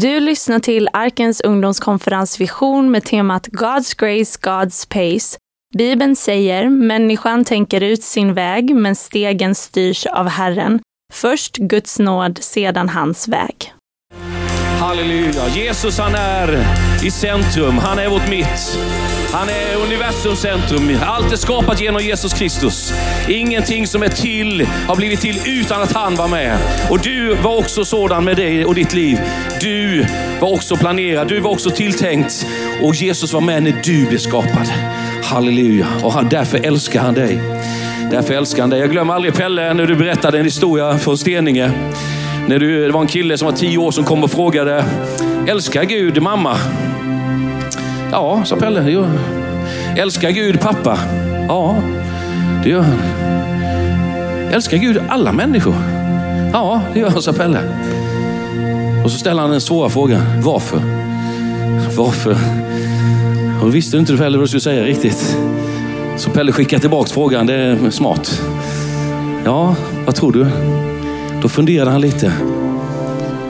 Du lyssnar till Arkens ungdomskonferens Vision med temat God's Grace, God's Pace. Bibeln säger, människan tänker ut sin väg, men stegen styrs av Herren. Först Guds nåd, sedan hans väg. Halleluja. Jesus han är i centrum. Han är vårt mitt. Han är universums centrum. Allt är skapat genom Jesus Kristus. Ingenting som är till har blivit till utan att han var med. Och du var också sådan med dig och ditt liv. Du var också planerad. Du var också tilltänkt. Och Jesus var med när du blev skapad. Halleluja. Och han, därför älskar han dig. Därför älskar han dig. Jag glömmer aldrig Pelle när du berättade en historia från Steninge. När du, det var en kille som var tio år som kom och frågade, älskar Gud mamma? Ja, sa Pelle. Det gör han. Älskar Gud pappa? Ja, det gör han. Älskar Gud alla människor? Ja, det gör han, sa Pelle. Och så ställer han den svåra frågan. Varför? Varför? Och då visste inte Pelle vad du skulle säga riktigt. Så Pelle skickar tillbaka frågan. Det är smart. Ja, vad tror du? Då funderade han lite.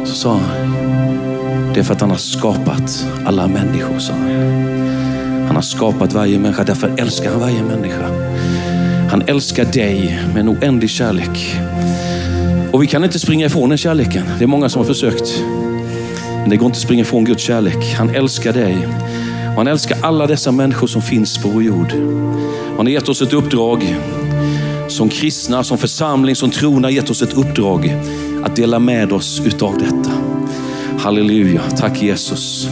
Så sa han, det är för att han har skapat alla människor. Sa han. han har skapat varje människa, därför älskar han varje människa. Han älskar dig med en oändlig kärlek. Och vi kan inte springa ifrån den kärleken. Det är många som har försökt. Men det går inte att springa ifrån Guds kärlek. Han älskar dig. Och han älskar alla dessa människor som finns på vår jord. Han har gett oss ett uppdrag som kristna, som församling, som trona gett oss ett uppdrag att dela med oss utav detta. Halleluja, tack Jesus.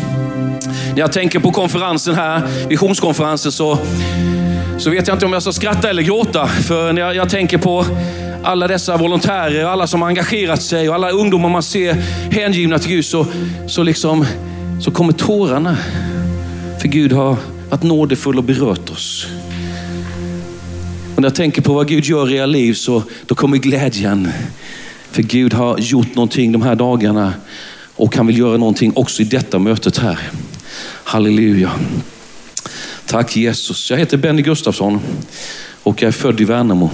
När jag tänker på konferensen här, visionskonferensen, så, så vet jag inte om jag ska skratta eller gråta. För när jag, jag tänker på alla dessa volontärer, alla som har engagerat sig och alla ungdomar man ser hängivna till Gud, så, så, liksom, så kommer tårarna. För Gud har varit nådefull och berört oss. Och när jag tänker på vad Gud gör i era liv så då kommer glädjen. För Gud har gjort någonting de här dagarna och han vill göra någonting också i detta mötet här. Halleluja. Tack Jesus. Jag heter Benny Gustafsson och jag är född i Värnamo.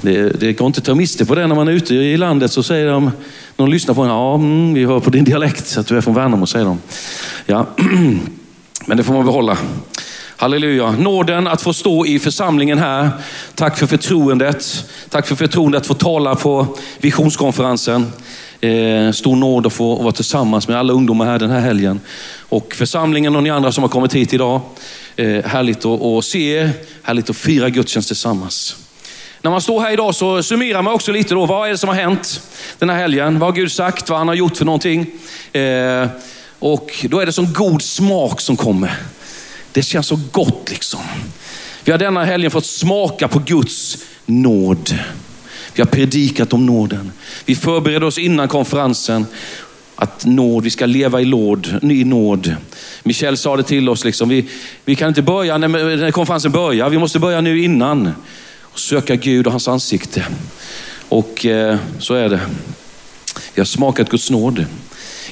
Det, det går inte att ta miste på det när man är ute i landet så säger de, någon lyssnar på en, ja mm, vi hör på din dialekt att du är från Värnamo säger de. Ja, men det får man behålla. Halleluja. Nåden att få stå i församlingen här. Tack för förtroendet. Tack för förtroendet att få tala på visionskonferensen. Eh, stor nåd att få vara tillsammans med alla ungdomar här den här helgen. Och församlingen och ni andra som har kommit hit idag. Eh, härligt att, att se er. Härligt att fira gudstjänst tillsammans. När man står här idag så summerar man också lite då. Vad är det som har hänt den här helgen? Vad har Gud sagt? Vad han har gjort för någonting? Eh, och då är det som god smak som kommer. Det känns så gott liksom. Vi har denna helgen fått smaka på Guds nåd. Vi har predikat om nåden. Vi förberedde oss innan konferensen att nåd, vi ska leva i, låd, ny nåd. Michel sa det till oss, liksom, vi, vi kan inte börja när, när konferensen börjar, vi måste börja nu innan. Och söka Gud och hans ansikte. Och eh, så är det. Vi har smakat Guds nåd.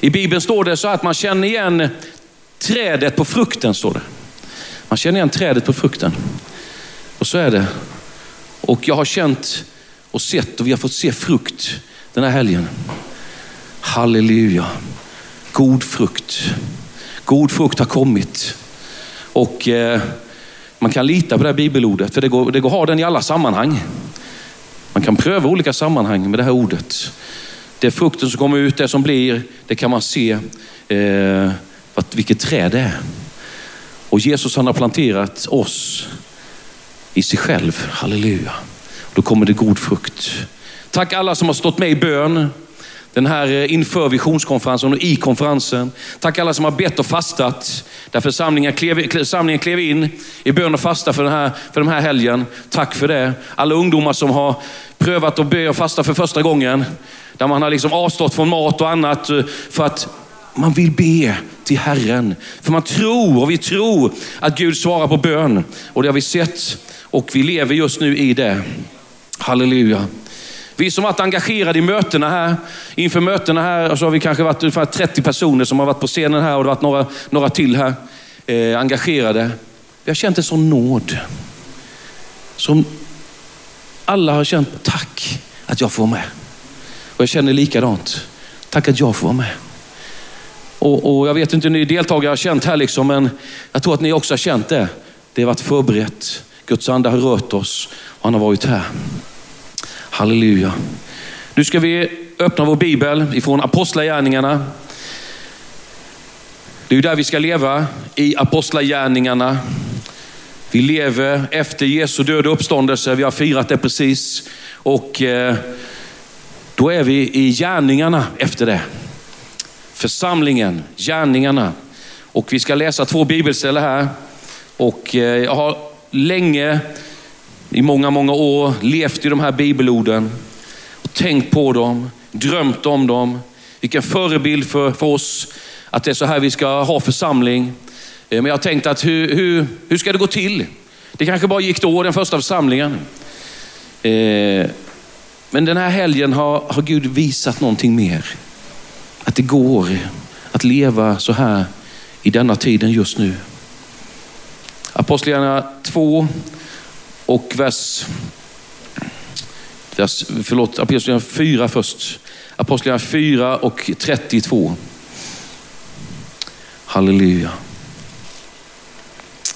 I Bibeln står det så att man känner igen trädet på frukten. står det. Man känner igen trädet på frukten. Och så är det. Och jag har känt och sett och vi har fått se frukt den här helgen. Halleluja. God frukt. God frukt har kommit. Och eh, man kan lita på det här bibelordet, för det går, det går att ha den i alla sammanhang. Man kan pröva olika sammanhang med det här ordet. Det är frukten som kommer ut, det som blir, det kan man se eh, vilket träd det är. Och Jesus han har planterat oss i sig själv. Halleluja. Då kommer det god frukt. Tack alla som har stått med i bön. Den här eh, inför visionskonferensen och i konferensen. Tack alla som har bett och fastat. Där församlingen klev, samlingen klev in i bön och fasta för den, här, för den här helgen. Tack för det. Alla ungdomar som har prövat att be och fasta för första gången. Där man har liksom avstått från mat och annat eh, för att man vill be till Herren. För man tror och vi tror att Gud svarar på bön. Och det har vi sett och vi lever just nu i det. Halleluja. Vi som varit engagerade i mötena här, inför mötena här, så har vi kanske varit ungefär 30 personer som har varit på scenen här och det har varit några, några till här, eh, engagerade. Vi har känt en sån nåd. Som alla har känt, tack att jag får vara med. Och jag känner likadant. Tack att jag får vara med. Och, och jag vet inte hur ni deltagare har känt här, liksom, men jag tror att ni också har känt det. Det har varit förberett. Guds ande har rört oss och han har varit här. Halleluja. Nu ska vi öppna vår bibel ifrån Apostlagärningarna. Det är ju där vi ska leva, i Apostlagärningarna. Vi lever efter Jesu död och uppståndelse. Vi har firat det precis. Och eh, då är vi i gärningarna efter det. Församlingen, gärningarna. Och vi ska läsa två bibelställen här. Och eh, jag har länge, i många, många år, levt i de här bibelorden. Och tänkt på dem, drömt om dem. Vilken förebild för, för oss att det är så här vi ska ha församling. Eh, men jag har tänkt att hur, hur, hur ska det gå till? Det kanske bara gick då, den första församlingen. Eh, men den här helgen har, har Gud visat någonting mer. Att det går att leva så här i denna tiden just nu. Apostlagärningarna 2 och vers, vers förlåt, Apostlagärningarna 4 först. Apostlagärningarna 4 och 32. Halleluja.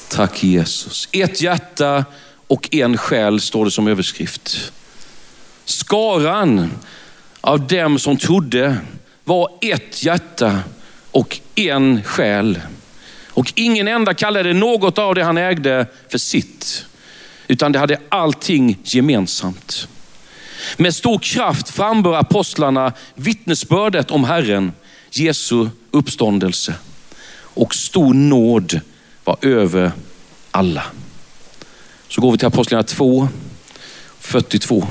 Tack Jesus. Ett hjärta och en själ står det som överskrift. Skaran av dem som trodde var ett hjärta och en själ. Och ingen enda kallade något av det han ägde för sitt, utan det hade allting gemensamt. Med stor kraft frambör apostlarna vittnesbördet om Herren, Jesu uppståndelse. Och stor nåd var över alla. Så går vi till Apostlagärningarna 2, 42.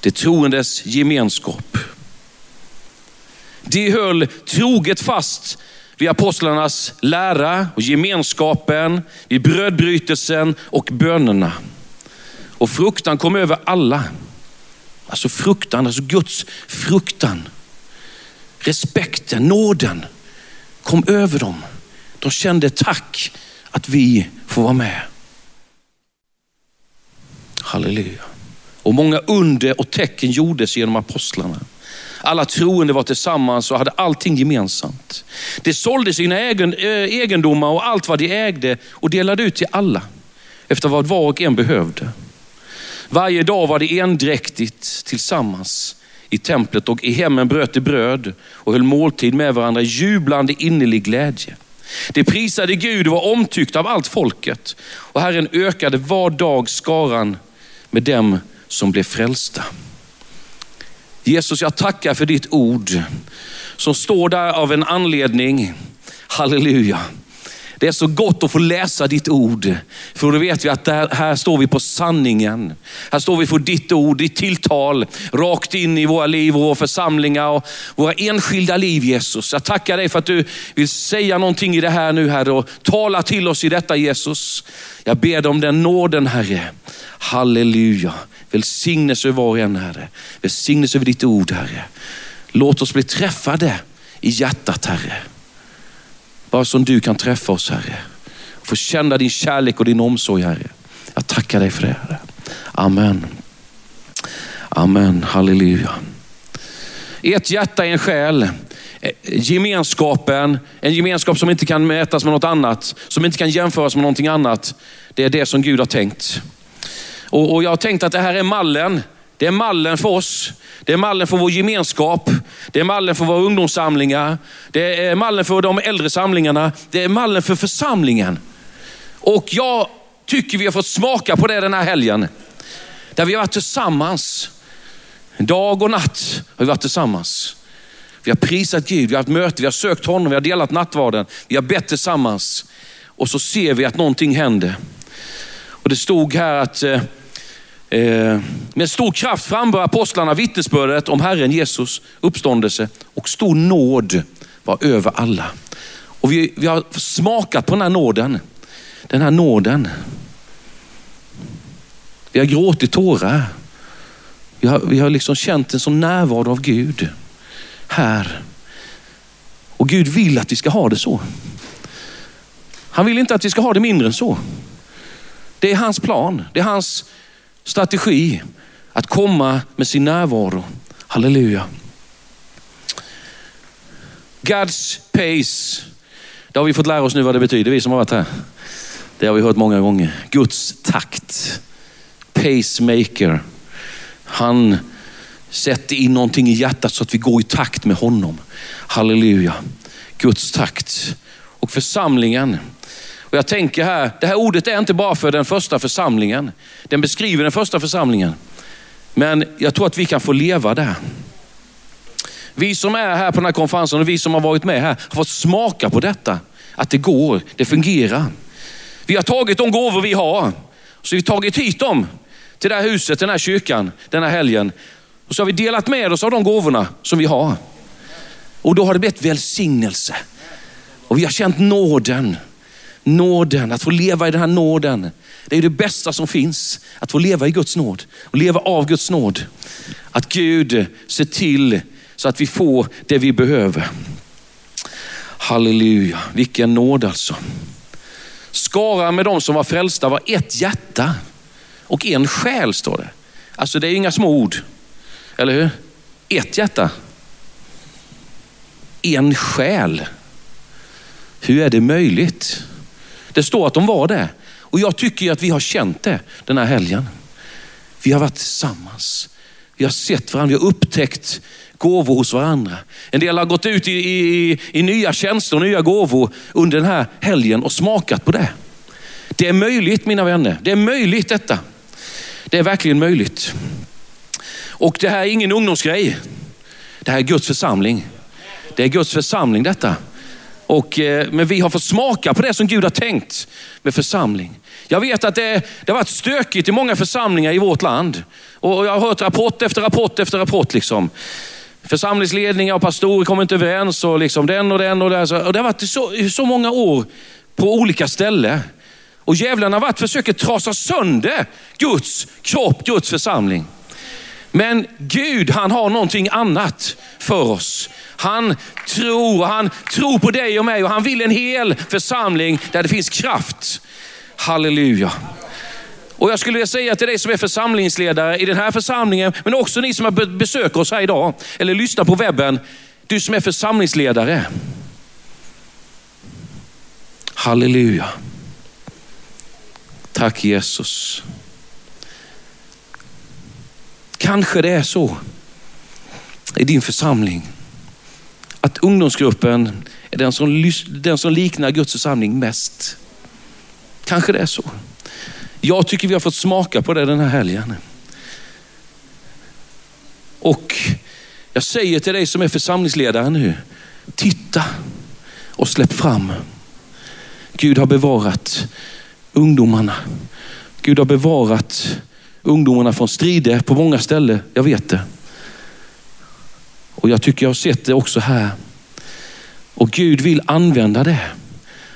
Det troendes gemenskap. De höll troget fast vid apostlarnas lära och gemenskapen, vid brödbrytelsen och bönerna. Och fruktan kom över alla. Alltså fruktan, alltså Guds fruktan. Respekten, nåden kom över dem. De kände tack att vi får vara med. Halleluja. Och många under och tecken gjordes genom apostlarna. Alla troende var tillsammans och hade allting gemensamt. De sålde sina egen, eh, egendomar och allt vad de ägde och delade ut till alla efter vad var och en behövde. Varje dag var det endräktigt tillsammans i templet och i hemmen bröt de bröd och höll måltid med varandra jublande innerlig glädje. De prisade Gud och var omtyckta av allt folket och Herren ökade var dag skaran med dem som blev frälsta. Jesus, jag tackar för ditt ord som står där av en anledning. Halleluja. Det är så gott att få läsa ditt ord. För då vet vi att här, här står vi på sanningen. Här står vi för ditt ord, ditt tilltal, rakt in i våra liv och våra församlingar och våra enskilda liv Jesus. Jag tackar dig för att du vill säga någonting i det här nu Herre och tala till oss i detta Jesus. Jag ber dig om den nåden Herre. Halleluja. Välsignelse över var och en Herre. Välsignelse över ditt ord Herre. Låt oss bli träffade i hjärtat Herre. Bara som du kan träffa oss Herre. Få känna din kärlek och din omsorg Herre. Jag tackar dig för det Herre. Amen. Amen, halleluja. Ett hjärta är en själ. Eh, gemenskapen, en gemenskap som inte kan mätas med något annat, som inte kan jämföras med någonting annat. Det är det som Gud har tänkt. Och, och jag har tänkt att det här är mallen. Det är mallen för oss. Det är mallen för vår gemenskap. Det är mallen för våra ungdomssamlingar. Det är mallen för de äldre samlingarna. Det är mallen för församlingen. Och jag tycker vi har fått smaka på det den här helgen. Där vi har varit tillsammans. Dag och natt har vi varit tillsammans. Vi har prisat Gud, vi har haft möte, vi har sökt honom, vi har delat nattvarden, vi har bett tillsammans. Och så ser vi att någonting händer. Och det stod här att eh, Eh, med stor kraft frambör apostlarna vittnesbördet om Herren Jesus uppståndelse och stor nåd var över alla. Och vi, vi har smakat på den här nåden. Den här nåden. Vi har gråtit tårar. Vi har, vi har liksom känt en sån närvaro av Gud här. Och Gud vill att vi ska ha det så. Han vill inte att vi ska ha det mindre än så. Det är hans plan. Det är hans strategi att komma med sin närvaro. Halleluja. God's pace. Det har vi fått lära oss nu vad det betyder, vi som har varit här. Det har vi hört många gånger. Guds takt. Pacemaker. Han sätter in någonting i hjärtat så att vi går i takt med honom. Halleluja. Guds takt. Och församlingen. Och jag tänker här, det här ordet är inte bara för den första församlingen. Den beskriver den första församlingen. Men jag tror att vi kan få leva där. Vi som är här på den här konferensen och vi som har varit med här har fått smaka på detta. Att det går, det fungerar. Vi har tagit de gåvor vi har. Så vi har tagit hit dem till det här huset, den här kyrkan, den här helgen. Och så har vi delat med oss av de gåvorna som vi har. Och då har det blivit välsignelse. Och vi har känt nåden. Nåden, att få leva i den här nåden. Det är det bästa som finns. Att få leva i Guds nåd och leva av Guds nåd. Att Gud ser till så att vi får det vi behöver. Halleluja, vilken nåd alltså. Skara med de som var frälsta var ett hjärta och en själ står det. Alltså det är inga små ord, eller hur? Ett hjärta. En själ. Hur är det möjligt? Det står att de var det. Och jag tycker att vi har känt det den här helgen. Vi har varit tillsammans. Vi har sett varandra, vi har upptäckt gåvor hos varandra. En del har gått ut i, i, i nya tjänster och nya gåvor under den här helgen och smakat på det. Det är möjligt mina vänner. Det är möjligt detta. Det är verkligen möjligt. Och det här är ingen ungdomsgrej. Det här är Guds församling. Det är Guds församling detta. Och, eh, men vi har fått smaka på det som Gud har tänkt med församling. Jag vet att det, det har varit stökigt i många församlingar i vårt land. Och jag har hört rapport efter rapport efter rapport. Liksom. Församlingsledningar och pastorer kommer inte överens och liksom den och den och det. Och det har varit så, så många år på olika ställen. Och djävulen har varit försöker trasa sönder Guds kropp, Guds församling. Men Gud han har någonting annat för oss. Han tror, han tror på dig och mig och han vill en hel församling där det finns kraft. Halleluja. Och jag skulle vilja säga till dig som är församlingsledare i den här församlingen, men också ni som har besökt oss här idag, eller lyssnar på webben. Du som är församlingsledare. Halleluja. Tack Jesus. Kanske det är så i din församling att ungdomsgruppen är den som, den som liknar Guds församling mest. Kanske det är så. Jag tycker vi har fått smaka på det den här helgen. Och jag säger till dig som är församlingsledare nu, titta och släpp fram. Gud har bevarat ungdomarna. Gud har bevarat ungdomarna från strider på många ställen, jag vet det. Och jag tycker jag har sett det också här. Och Gud vill använda det.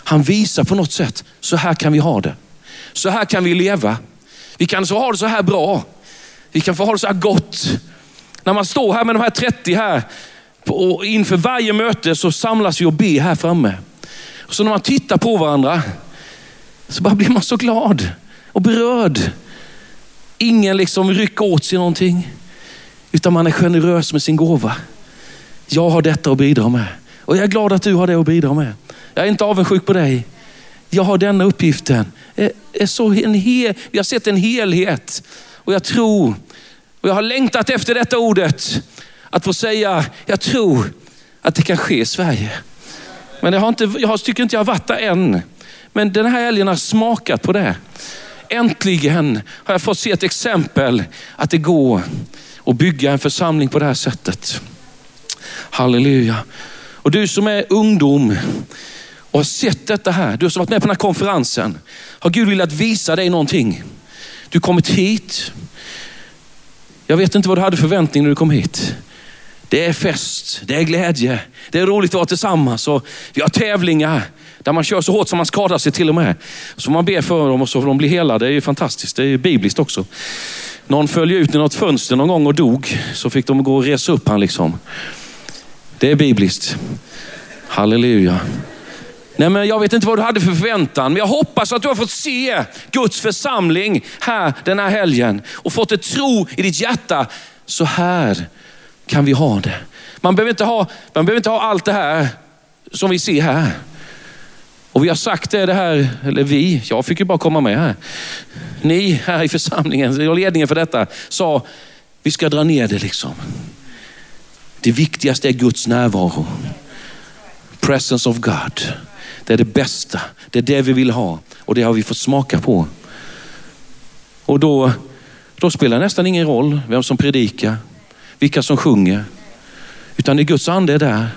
Han visar på något sätt, så här kan vi ha det. Så här kan vi leva. Vi kan så ha det så här bra. Vi kan få ha det så här gott. När man står här med de här 30 här, och inför varje möte så samlas vi och ber här framme. Så när man tittar på varandra så bara blir man så glad och berörd. Ingen liksom rycker åt sig någonting, utan man är generös med sin gåva. Jag har detta att bidra med och jag är glad att du har det att bidra med. Jag är inte avundsjuk på dig. Jag har denna uppgiften. Är så en hel, vi har sett en helhet och jag tror, och jag har längtat efter detta ordet, att få säga, jag tror att det kan ske i Sverige. Men jag, har inte, jag tycker inte jag har varit där än. Men den här helgen har smakat på det. Äntligen har jag fått se ett exempel att det går att bygga en församling på det här sättet. Halleluja. Och du som är ungdom och har sett detta här, du som varit med på den här konferensen, har Gud velat visa dig någonting. Du kommit hit. Jag vet inte vad du hade förväntning när du kom hit. Det är fest, det är glädje, det är roligt att vara tillsammans och vi har tävlingar där man kör så hårt som man skadar sig till och med. Så man ber för dem och så får de bli hela. Det är ju fantastiskt, det är ju bibliskt också. Någon föll ut i något fönster någon gång och dog, så fick de gå och resa upp han liksom. Det är bibliskt. Halleluja. Nej, men jag vet inte vad du hade för förväntan, men jag hoppas att du har fått se Guds församling här den här helgen och fått ett tro i ditt hjärta. Så här kan vi ha det. Man behöver inte ha, man behöver inte ha allt det här som vi ser här. Och vi har sagt det, det här, eller vi, jag fick ju bara komma med här. Ni här i församlingen, och ledningen för detta, sa vi ska dra ner det liksom. Det viktigaste är Guds närvaro. Presence of God. Det är det bästa. Det är det vi vill ha och det har vi fått smaka på. Och då, då spelar det nästan ingen roll vem som predikar, vilka som sjunger. Utan när Guds ande är där,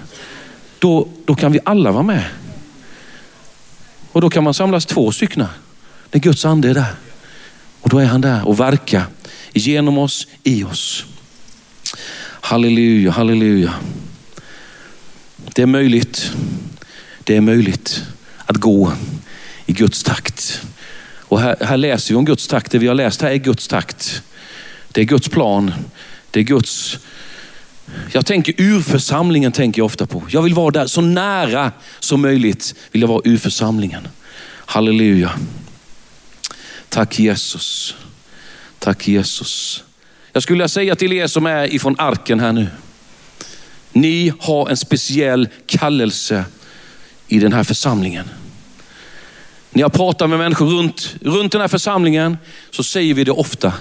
då, då kan vi alla vara med. Och då kan man samlas två stycken när Guds ande är där. Och då är han där och verkar genom oss, i oss. Halleluja, halleluja. Det är möjligt. Det är möjligt att gå i Guds takt. Och här, här läser vi om Guds takt. Det vi har läst här är Guds takt. Det är Guds plan. Det är Guds... Jag tänker urförsamlingen tänker jag ofta på. Jag vill vara där så nära som möjligt. Vill jag vara urförsamlingen. Halleluja. Tack Jesus. Tack Jesus. Jag skulle säga till er som är ifrån arken här nu. Ni har en speciell kallelse i den här församlingen. När jag pratar med människor runt, runt den här församlingen så säger vi det ofta.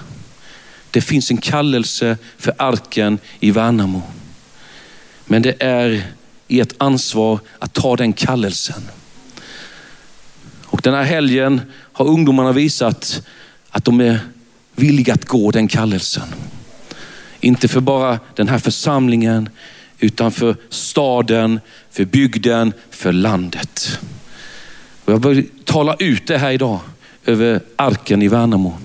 Det finns en kallelse för arken i Värnamo. Men det är ert ansvar att ta den kallelsen. Och den här helgen har ungdomarna visat att de är villiga att gå den kallelsen. Inte för bara den här församlingen, utan för staden, för bygden, för landet. Och jag vill tala ut det här idag över arken i Värnamo.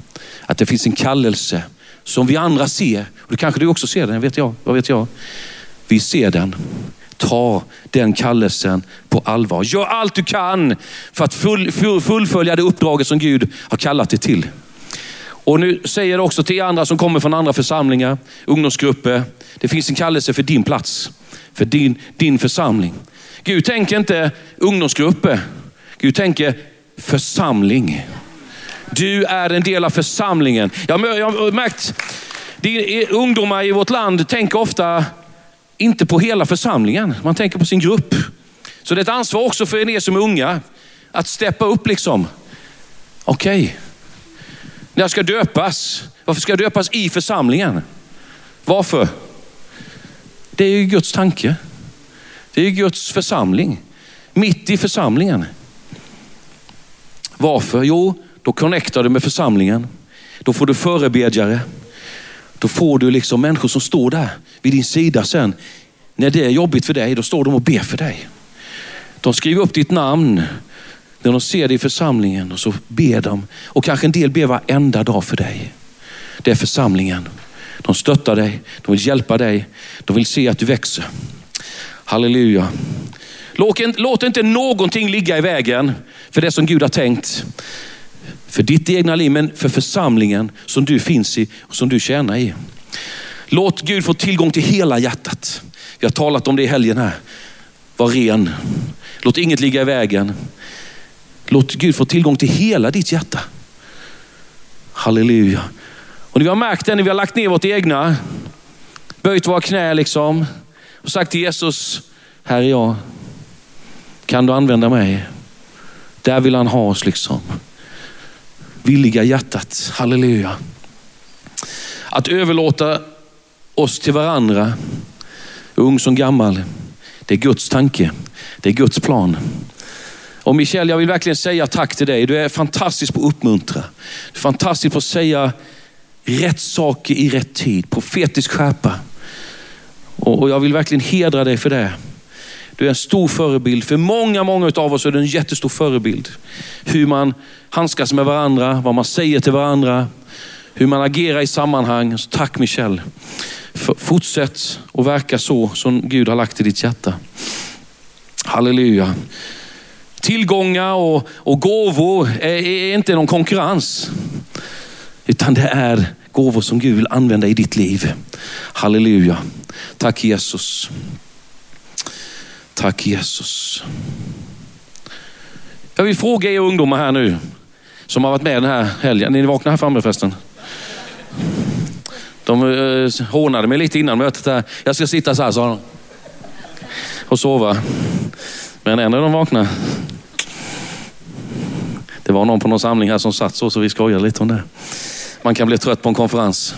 Att det finns en kallelse som vi andra ser. Och det kanske du också ser den, vet jag. Vad vet jag? Vi ser den. Ta den kallelsen på allvar. Gör allt du kan för att full, fullfölja det uppdraget som Gud har kallat dig till. Och nu säger jag också till andra som kommer från andra församlingar, ungdomsgrupper. Det finns en kallelse för din plats, för din, din församling. Gud tänker inte ungdomsgrupper. Gud tänker församling. Du är en del av församlingen. Jag har märkt, ungdomar i vårt land tänker ofta inte på hela församlingen. Man tänker på sin grupp. Så det är ett ansvar också för er som är unga att steppa upp liksom. Okej, okay. när jag ska döpas, varför ska jag döpas i församlingen? Varför? Det är ju Guds tanke. Det är ju Guds församling. Mitt i församlingen. Varför? Jo, då connectar du med församlingen. Då får du förebedjare. Då får du liksom människor som står där vid din sida sen. När det är jobbigt för dig, då står de och ber för dig. De skriver upp ditt namn när de ser dig i församlingen och så ber de. Och kanske en del ber varenda dag för dig. Det är församlingen. De stöttar dig, de vill hjälpa dig, de vill se att du växer. Halleluja. Låt inte någonting ligga i vägen för det som Gud har tänkt. För ditt egna liv, men för församlingen som du finns i och som du tjänar i. Låt Gud få tillgång till hela hjärtat. Vi har talat om det i helgen här. Var ren. Låt inget ligga i vägen. Låt Gud få tillgång till hela ditt hjärta. Halleluja. Och när vi har märkt det, när vi har lagt ner vårt egna, böjt våra knä liksom och sagt till Jesus, här är jag. Kan du använda mig? Där vill han ha oss liksom. Villiga hjärtat, halleluja. Att överlåta oss till varandra, ung som gammal, det är Guds tanke. Det är Guds plan. Och Michel, jag vill verkligen säga tack till dig. Du är fantastisk på att uppmuntra. Du är fantastisk på att säga rätt saker i rätt tid. Profetisk skärpa. Och jag vill verkligen hedra dig för det. Du är en stor förebild. För många, många av oss är du en jättestor förebild. Hur man handskas med varandra, vad man säger till varandra, hur man agerar i sammanhang. Så tack Michel. Fortsätt att verka så som Gud har lagt i ditt hjärta. Halleluja. Tillgångar och, och gåvor är, är inte någon konkurrens. Utan det är gåvor som Gud vill använda i ditt liv. Halleluja. Tack Jesus. Tack Jesus. Jag vill fråga er ungdomar här nu som har varit med den här helgen. Är ni vakna här framme förresten? De eh, hånade mig lite innan mötet här. Jag ska sitta så här, sa de. Och sova. Men ändå är de vaknade. Det var någon på någon samling här som satt så, så vi skojade lite om det. Man kan bli trött på en konferens.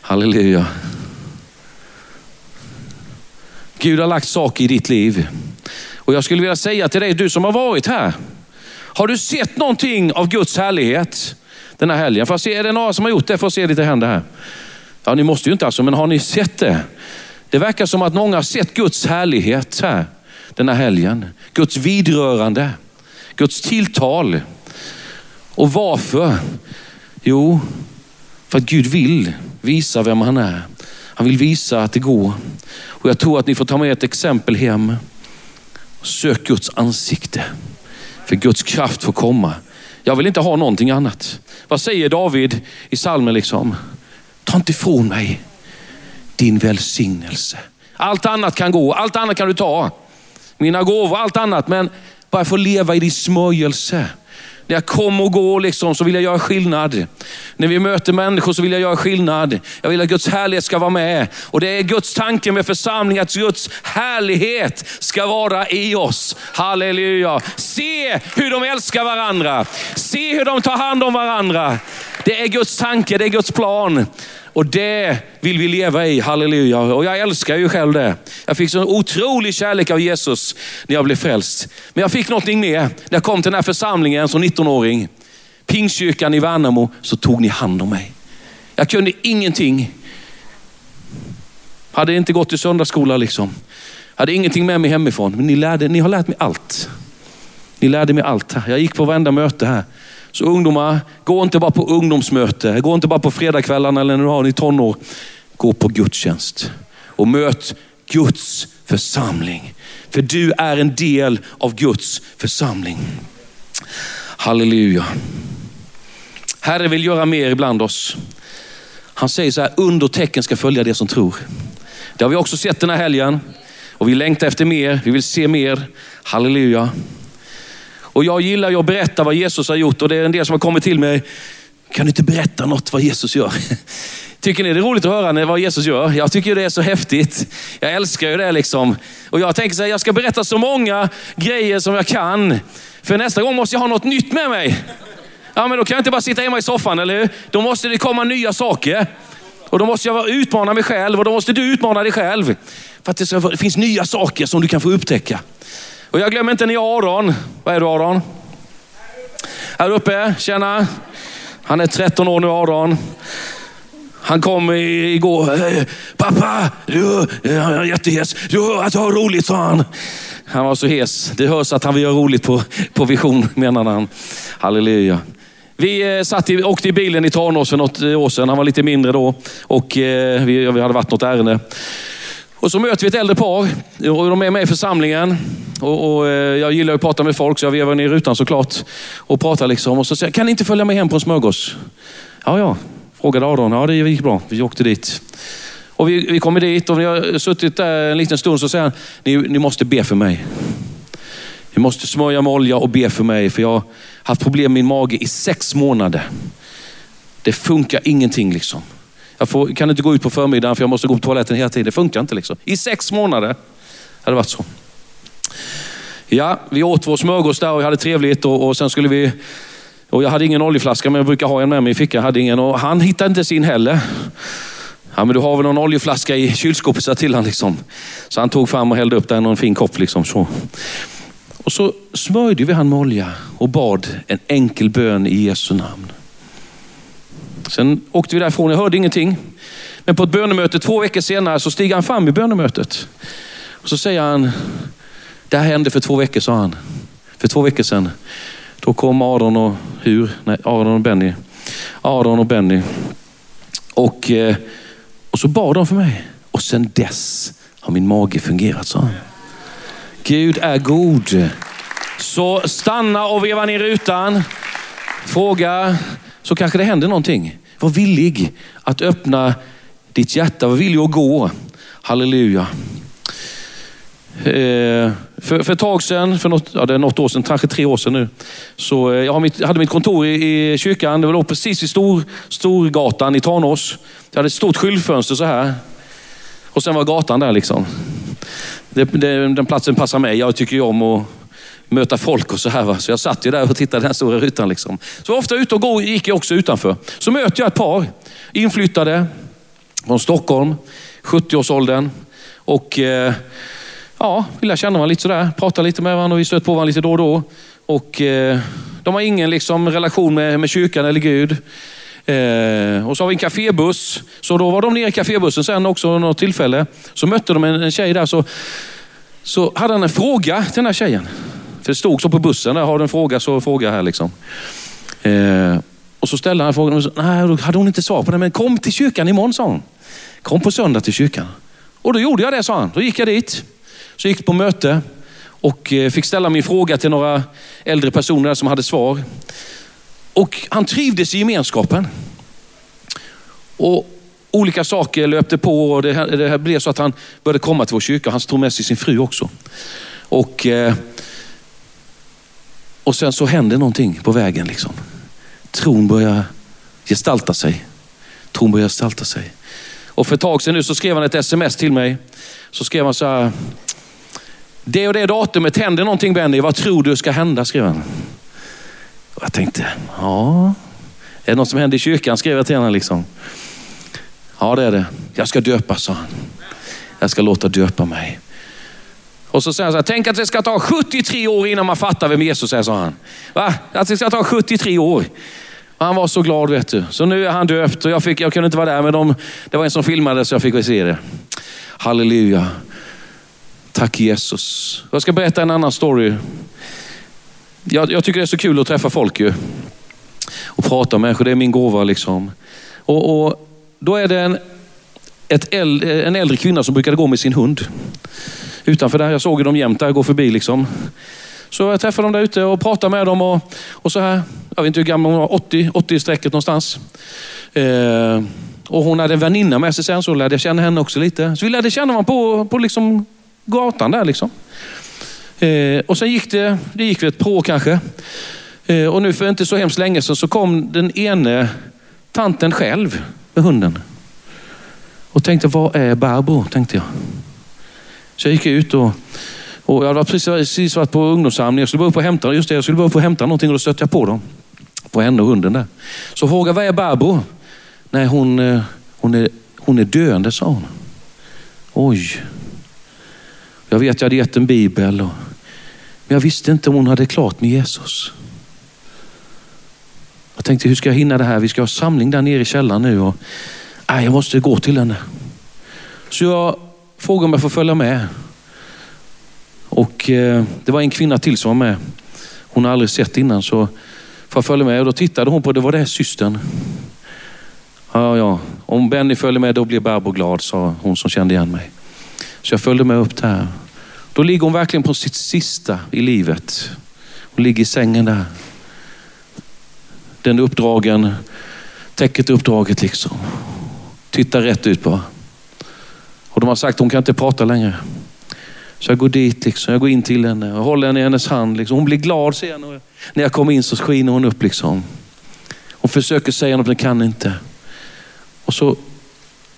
Halleluja. Gud har lagt saker i ditt liv. Och jag skulle vilja säga till dig, du som har varit här. Har du sett någonting av Guds härlighet den här helgen? Får se, är det några som har gjort det? Får se lite händer här. Ja, ni måste ju inte alltså, men har ni sett det? Det verkar som att många har sett Guds härlighet här den här helgen. Guds vidrörande, Guds tilltal. Och varför? Jo, för att Gud vill visa vem han är. Han vill visa att det går. Och jag tror att ni får ta med ett exempel hem. Sök Guds ansikte. För Guds kraft får komma. Jag vill inte ha någonting annat. Vad säger David i salmen liksom? Ta inte ifrån mig din välsignelse. Allt annat kan gå, allt annat kan du ta. Mina gåvor, allt annat. Men bara få leva i din smörjelse. När jag kommer och går liksom, så vill jag göra skillnad. När vi möter människor så vill jag göra skillnad. Jag vill att Guds härlighet ska vara med. Och det är Guds tanke med församling att Guds härlighet ska vara i oss. Halleluja. Se hur de älskar varandra. Se hur de tar hand om varandra. Det är Guds tanke, det är Guds plan. Och det vill vi leva i, halleluja. Och jag älskar ju själv det. Jag fick så otrolig kärlek av Jesus när jag blev frälst. Men jag fick någonting mer. När jag kom till den här församlingen som 19-åring, Pingstkyrkan i Värnamo, så tog ni hand om mig. Jag kunde ingenting. Hade inte gått i söndagsskola liksom. Hade ingenting med mig hemifrån. Men ni, lärde, ni har lärt mig allt. Ni lärde mig allt. Jag gick på varenda möte här. Så ungdomar, gå inte bara på ungdomsmöte, gå inte bara på fredagskvällarna eller när du har ni tonår. Gå på gudstjänst och möt Guds församling. För du är en del av Guds församling. Halleluja. Herre vill göra mer ibland oss. Han säger så här, under tecken ska följa det som tror. Det har vi också sett den här helgen. Och vi längtar efter mer, vi vill se mer. Halleluja. Och jag gillar ju att berätta vad Jesus har gjort och det är en del som har kommit till mig. Kan du inte berätta något vad Jesus gör? Tycker ni det är roligt att höra vad Jesus gör? Jag tycker det är så häftigt. Jag älskar ju det liksom. Och jag tänker så här, jag ska berätta så många grejer som jag kan. För nästa gång måste jag ha något nytt med mig. Ja, men då kan jag inte bara sitta hemma i soffan, eller hur? Då måste det komma nya saker. Och då måste jag utmana mig själv och då måste du utmana dig själv. För att det finns nya saker som du kan få upptäcka. Och jag glömmer inte ni Aron. Vad är du Aron? Här uppe, tjena. Han är 13 år nu Aron. Han kom igår. Eh, pappa, du, eh, han är jättehes. Du hör att jag har roligt, sa han. Han var så hes. Det hörs att han vill göra roligt på, på vision, menade han. Halleluja. Vi eh, satt i, åkte i bilen i Tranås för något år sedan. Han var lite mindre då och vi, vi hade varit något ärende. Och så möter vi ett äldre par och de är med i församlingen. Och, och eh, jag gillar att prata med folk så jag vevar ner rutan såklart och pratar liksom. Och så säger jag, kan ni inte följa med hem på en smörgås? Ja, ja, frågade Aron. Ja, det gick bra. Vi åkte dit. Och vi, vi kommer dit och vi har suttit där en liten stund så säger han, ni, ni måste be för mig. Ni måste smörja med olja och be för mig för jag har haft problem med min mage i sex månader. Det funkar ingenting liksom. Jag får, kan inte gå ut på förmiddagen för jag måste gå på toaletten hela tiden. Det funkar inte liksom. I sex månader har det varit så. Ja, vi åt vår smörgås där och vi hade trevligt och, och sen skulle vi och jag hade ingen oljeflaska men jag brukar ha en med mig i fickan. Jag hade ingen och han hittade inte sin heller. Ja, men du har väl någon oljeflaska i kylskåpet, sa till han liksom. Så han tog fram och hällde upp den i en fin kopp liksom. Så. Och så smörjde vi han med olja och bad en enkel bön i Jesu namn. Sen åkte vi därifrån, jag hörde ingenting. Men på ett bönemöte två veckor senare så stiger han fram i bönemötet. Och så säger han, det här hände för två veckor sa han. För två veckor sedan. Då kom Aron och hur? Nej, Aron och Benny. Aron och Benny. Och, eh, och så bad de för mig. Och sen dess har min mage fungerat, sa han. Gud är god. Så stanna och veva ner rutan. Fråga, så kanske det händer någonting. Var villig att öppna ditt hjärta. Var villig att gå. Halleluja. Eh, för, för ett tag sedan, för något, ja, det är något år sedan, kanske tre år sedan nu, så eh, jag mitt, hade mitt kontor i, i kyrkan. Det var precis i Stor, Storgatan i Tanås. Jag hade ett stort skyltfönster så här. Och sen var gatan där liksom. Det, det, den platsen passar mig. Jag tycker ju om att möta folk och så här. Va? Så jag satt ju där och tittade den stora rutan. Liksom. Så ofta ute och gick jag också utanför. Så möter jag ett par inflyttade från Stockholm, 70-årsåldern. Och eh, ja, vill jag känna varandra lite sådär. Prata lite med varandra och vi stöter på varandra lite då och då. Och eh, de har ingen liksom, relation med, med kyrkan eller Gud. Eh, och så har vi en kafébuss. Så då var de nere i kafébussen sen också något tillfälle. Så mötte de en, en tjej där. Så, så hade han en fråga till den här tjejen. För det stod så på bussen, där, har du en fråga så fråga här liksom. Eh, och så ställde han frågan, nej då hade hon inte svar på den, men kom till kyrkan imorgon sa hon. Kom på söndag till kyrkan. Och då gjorde jag det sa han. Då gick jag dit. Så gick på möte och eh, fick ställa min fråga till några äldre personer som hade svar. Och han trivdes i gemenskapen. Och olika saker löpte på och det, här, det här blev så att han började komma till vår kyrka. Han tog med sig sin fru också. Och, eh, och sen så hände någonting på vägen. Liksom. Tron börjar gestalta sig. Tron börjar gestalta sig. Och för ett tag sedan nu så skrev han ett sms till mig. Så skrev han så här. Det och det datumet händer någonting Benny. Vad tror du ska hända? skrev han. Och jag tänkte, ja, är det något som händer i kyrkan? skrev jag till honom. Liksom. Ja, det är det. Jag ska döpas, sa han. Jag ska låta döpa mig. Och så säger han så här, tänk att det ska ta 73 år innan man fattar vem Jesus är, sa han. Va? Att det ska ta 73 år. Han var så glad vet du. Så nu är han döpt och jag, fick, jag kunde inte vara där men de, det var en som filmade så jag fick se det. Halleluja. Tack Jesus. Jag ska berätta en annan story. Jag, jag tycker det är så kul att träffa folk ju. Och prata med människor, det är min gåva liksom. Och, och då är det en, ett äldre, en äldre kvinna som brukade gå med sin hund. Utanför där, jag såg dem jämt där, gå förbi liksom. Så jag träffade dem där ute och pratade med dem och, och så här. Jag vet inte hur gammal hon var, 80, 80 i strecket någonstans. Eh, och hon hade en väninna med sig sen, så lärde jag känna henne också lite. Så vi lärde känna varandra på, på liksom gatan där. Liksom. Eh, och sen gick det, det gick väl ett på kanske. Eh, och nu för inte så hemskt länge sedan så kom den ene tanten själv med hunden. Och tänkte, vad är Barbro? Tänkte jag. Så jag gick ut och, och jag hade precis varit på ungdomssamling. Jag skulle bara upp och hämta, just det, jag skulle bara upp och hämta någonting och då stötte jag på dem. På henne och hunden där. Så frågade var är Barbro? Nej, hon, eh, hon, är, hon är döende, sa hon. Oj. Jag vet, jag hade gett en bibel. Och, men jag visste inte om hon hade klart med Jesus. Jag tänkte, hur ska jag hinna det här? Vi ska ha samling där nere i källaren nu. Och, nej, jag måste gå till henne. Så jag frågade om jag får följa med. Och eh, det var en kvinna till som var med. Hon har aldrig sett innan så får jag följa med. Och då tittade hon på, det var det systern. Ja, ja, om Benny följer med då blir Barbro glad, sa hon som kände igen mig. Så jag följde med upp där. Då ligger hon verkligen på sitt sista i livet. Hon ligger i sängen där. Den uppdragen, täcket uppdraget liksom. Tittar rätt ut bara. Och de har sagt att hon kan inte prata längre. Så jag går dit, liksom. jag går in till henne och håller henne i hennes hand. Liksom. Hon blir glad ser jag. När jag kommer in så skiner hon upp. Liksom. Hon försöker säga något men kan inte. Och så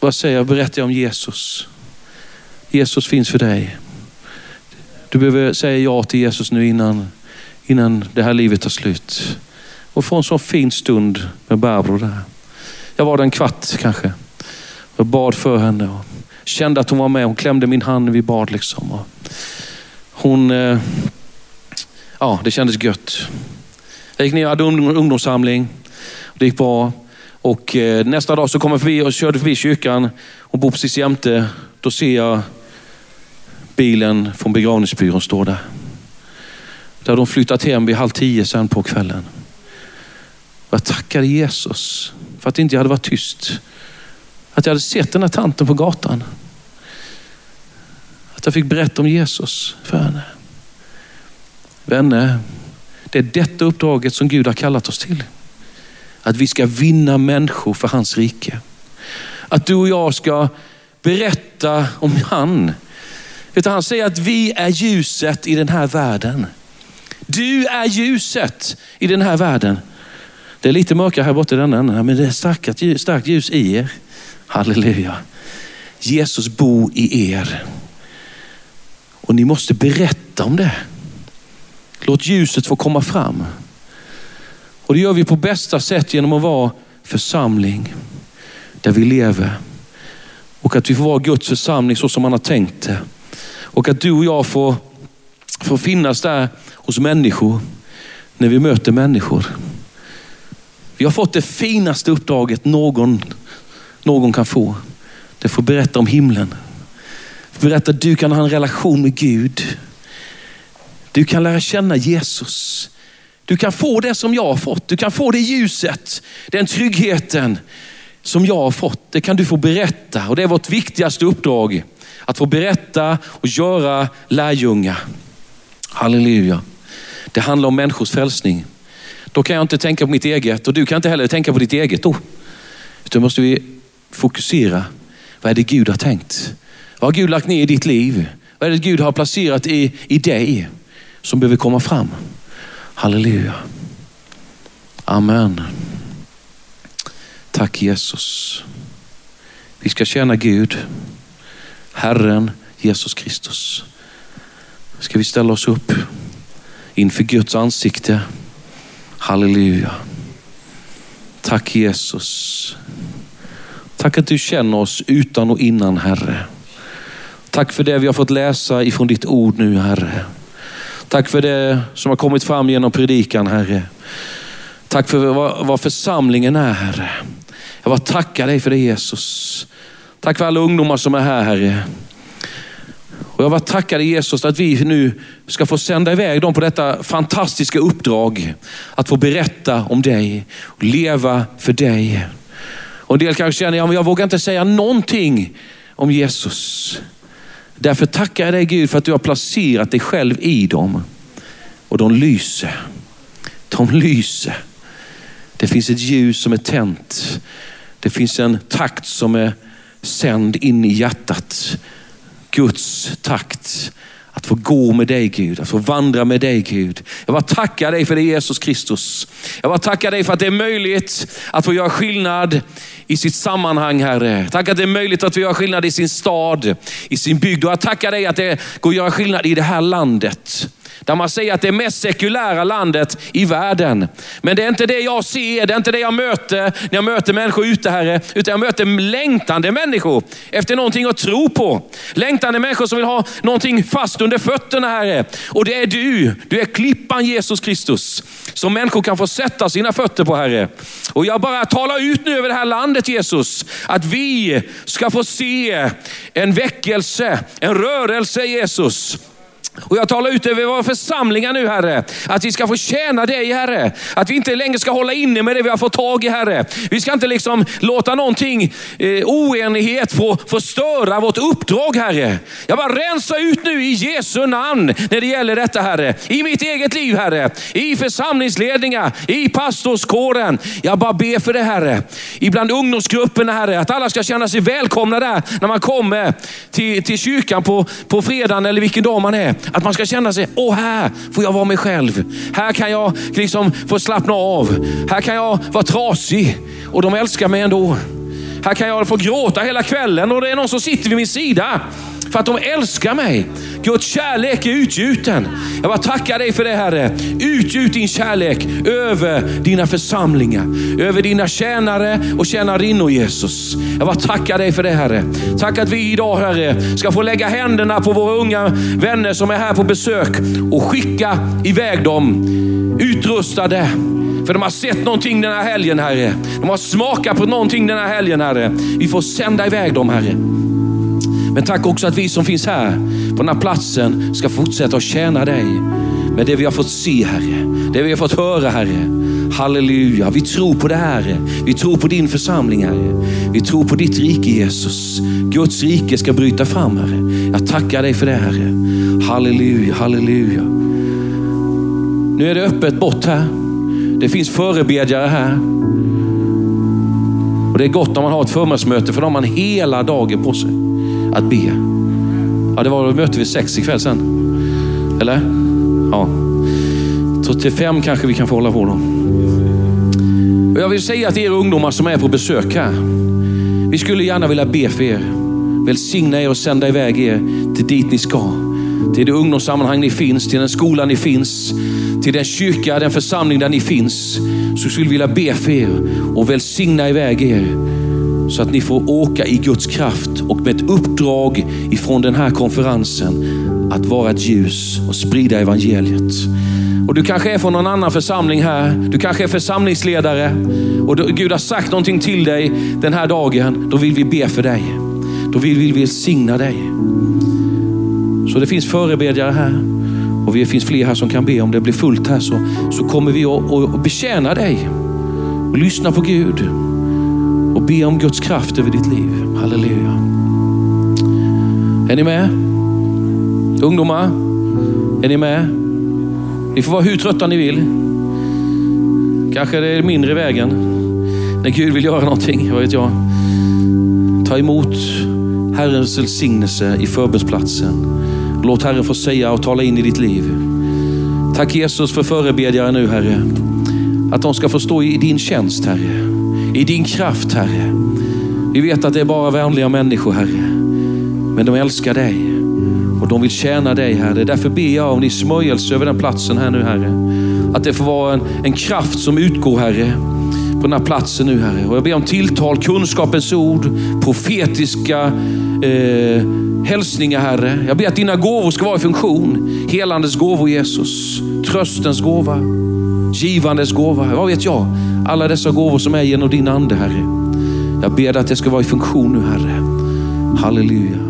vad säger jag? berättar jag om Jesus. Jesus finns för dig. Du behöver säga ja till Jesus nu innan, innan det här livet tar slut. Och få en sån fin stund med Barbro där. Jag var där en kvart kanske. Jag bad för henne och kände att hon var med. Hon klämde min hand när vi bad. Liksom. Och hon, eh, ja det kändes gött. Jag gick ner och hade ungdomssamling. Det gick bra. Och eh, nästa dag så kom jag förbi och körde förbi kyrkan. Hon bor precis jämte. Då ser jag bilen från begravningsbyrån stå där. Där hade de flyttat hem vid halv tio sen på kvällen. Jag tackade Jesus för att inte jag hade varit tyst. Att jag hade sett den här tanten på gatan. Att jag fick berätta om Jesus för henne. Vänner, det är detta uppdraget som Gud har kallat oss till. Att vi ska vinna människor för hans rike. Att du och jag ska berätta om han Utan han säger att vi är ljuset i den här världen. Du är ljuset i den här världen. Det är lite mörkare här borta i denna änden, men det är starkt, starkt ljus i er. Halleluja. Jesus bor i er. Och ni måste berätta om det. Låt ljuset få komma fram. Och det gör vi på bästa sätt genom att vara församling där vi lever. Och att vi får vara Guds församling så som han har tänkt det. Och att du och jag får, får finnas där hos människor när vi möter människor. Vi har fått det finaste uppdraget någon, någon kan få. Det får berätta om himlen. Berätta att du kan ha en relation med Gud. Du kan lära känna Jesus. Du kan få det som jag har fått. Du kan få det ljuset, den tryggheten som jag har fått. Det kan du få berätta och det är vårt viktigaste uppdrag. Att få berätta och göra lärjungar. Halleluja. Det handlar om människors frälsning. Då kan jag inte tänka på mitt eget och du kan inte heller tänka på ditt eget då. Utan måste vi fokusera. Vad är det Gud har tänkt? Vad har Gud lagt ner i ditt liv? Vad är det Gud har placerat i, i dig som behöver komma fram? Halleluja. Amen. Tack Jesus. Vi ska tjäna Gud, Herren Jesus Kristus. Ska vi ställa oss upp inför Guds ansikte. Halleluja. Tack Jesus. Tack att du känner oss utan och innan Herre. Tack för det vi har fått läsa ifrån ditt ord nu Herre. Tack för det som har kommit fram genom predikan Herre. Tack för vad, vad församlingen är Herre. Jag bara tackar dig för det Jesus. Tack för alla ungdomar som är här Herre. Och jag bara tackar Jesus att vi nu ska få sända iväg dem på detta fantastiska uppdrag. Att få berätta om dig och leva för dig. Och en del kanske känner, ja, men jag vågar inte säga någonting om Jesus. Därför tackar jag dig Gud för att du har placerat dig själv i dem. Och de lyser. De lyser. Det finns ett ljus som är tänt. Det finns en takt som är sänd in i hjärtat. Guds takt. Att få gå med dig Gud, att få vandra med dig Gud. Jag bara tackar dig för det Jesus Kristus. Jag bara tackar dig för att det är möjligt att få göra skillnad i sitt sammanhang Herre. Tack att det är möjligt att få göra skillnad i sin stad, i sin bygd. Och jag tackar dig att det går att göra skillnad i det här landet. Där man säger att det är mest sekulära landet i världen. Men det är inte det jag ser, det är inte det jag möter när jag möter människor ute Herre. Utan jag möter längtande människor efter någonting att tro på. Längtande människor som vill ha någonting fast under fötterna Herre. Och det är du, du är klippan Jesus Kristus. Som människor kan få sätta sina fötter på Herre. Och jag bara talar ut nu över det här landet Jesus. Att vi ska få se en väckelse, en rörelse Jesus. Och jag talar ut över våra församlingar nu Herre. Att vi ska få tjäna dig Herre. Att vi inte längre ska hålla inne med det vi har fått tag i Herre. Vi ska inte liksom låta någonting, eh, oenighet få, få störa vårt uppdrag Herre. Jag bara rensa ut nu i Jesu namn när det gäller detta Herre. I mitt eget liv Herre. I församlingsledningar, i pastorskåren. Jag bara ber för det Herre. Ibland ungdomsgrupperna Herre. Att alla ska känna sig välkomna där när man kommer till, till kyrkan på, på fredagen eller vilken dag man är. Att man ska känna sig, åh här får jag vara mig själv. Här kan jag liksom få slappna av. Här kan jag vara trasig och de älskar mig ändå. Här kan jag få gråta hela kvällen och det är någon som sitter vid min sida för att de älskar mig. Guds kärlek är utgjuten. Jag bara tackar dig för det Herre. Utgjut din kärlek över dina församlingar, över dina tjänare och tjänarinnor Jesus. Jag bara tackar dig för det Herre. Tack att vi idag Herre ska få lägga händerna på våra unga vänner som är här på besök och skicka iväg dem utrustade för de har sett någonting den här helgen Herre. De har smakat på någonting den här helgen Herre. Vi får sända iväg dem Herre. Men tack också att vi som finns här på den här platsen ska fortsätta att tjäna dig med det vi har fått se Herre. Det vi har fått höra Herre. Halleluja, vi tror på det Herre. Vi tror på din församling Herre. Vi tror på ditt rike Jesus. Guds rike ska bryta fram Herre. Jag tackar dig för det Herre. Halleluja, halleluja. Nu är det öppet bort här. Det finns förebedjare här. Och Det är gott om man har ett förmiddagsmöte för då har man hela dagen på sig att be. Ja, det var då möte vid sex ikväll sen. Eller? Ja. Så till fem kanske vi kan få hålla på då. Och jag vill säga till er ungdomar som är på besök här. Vi skulle gärna vilja be för er. Välsigna er och sända iväg er till dit ni ska. Till det ungdomssammanhang ni finns, till den skola ni finns, till den kyrka, den församling där ni finns. Så skulle vi vilja be för er och välsigna iväg er så att ni får åka i Guds kraft och med ett uppdrag ifrån den här konferensen att vara ett ljus och sprida evangeliet. Och Du kanske är från någon annan församling här. Du kanske är församlingsledare och Gud har sagt någonting till dig den här dagen. Då vill vi be för dig. Då vill vi välsigna dig. Så det finns förebedjare här och det finns fler här som kan be. Om det blir fullt här så, så kommer vi att, att betjäna dig och lyssna på Gud be om Guds kraft över ditt liv. Halleluja. Är ni med? Ungdomar, är ni med? Ni får vara hur trötta ni vill. Kanske det är mindre i vägen när Gud vill göra någonting, vad vet jag. Ta emot Herrens välsignelse i förbönsplatsen. Låt Herren få säga och tala in i ditt liv. Tack Jesus för förebedjare nu Herre. Att de ska få stå i din tjänst Herre. I din kraft Herre. Vi vet att det är bara vänliga människor Herre. Men de älskar dig och de vill tjäna dig Herre. Därför ber jag om din smörjelse över den platsen här nu Herre. Att det får vara en, en kraft som utgår Herre på den här platsen nu Herre. Och jag ber om tilltal, kunskapens ord, profetiska eh, hälsningar Herre. Jag ber att dina gåvor ska vara i funktion. Helandets gåvor Jesus, tröstens gåva, givandes gåva. Vad vet jag? Alla dessa gåvor som är genom din ande Herre. Jag ber att det ska vara i funktion nu Herre. Halleluja.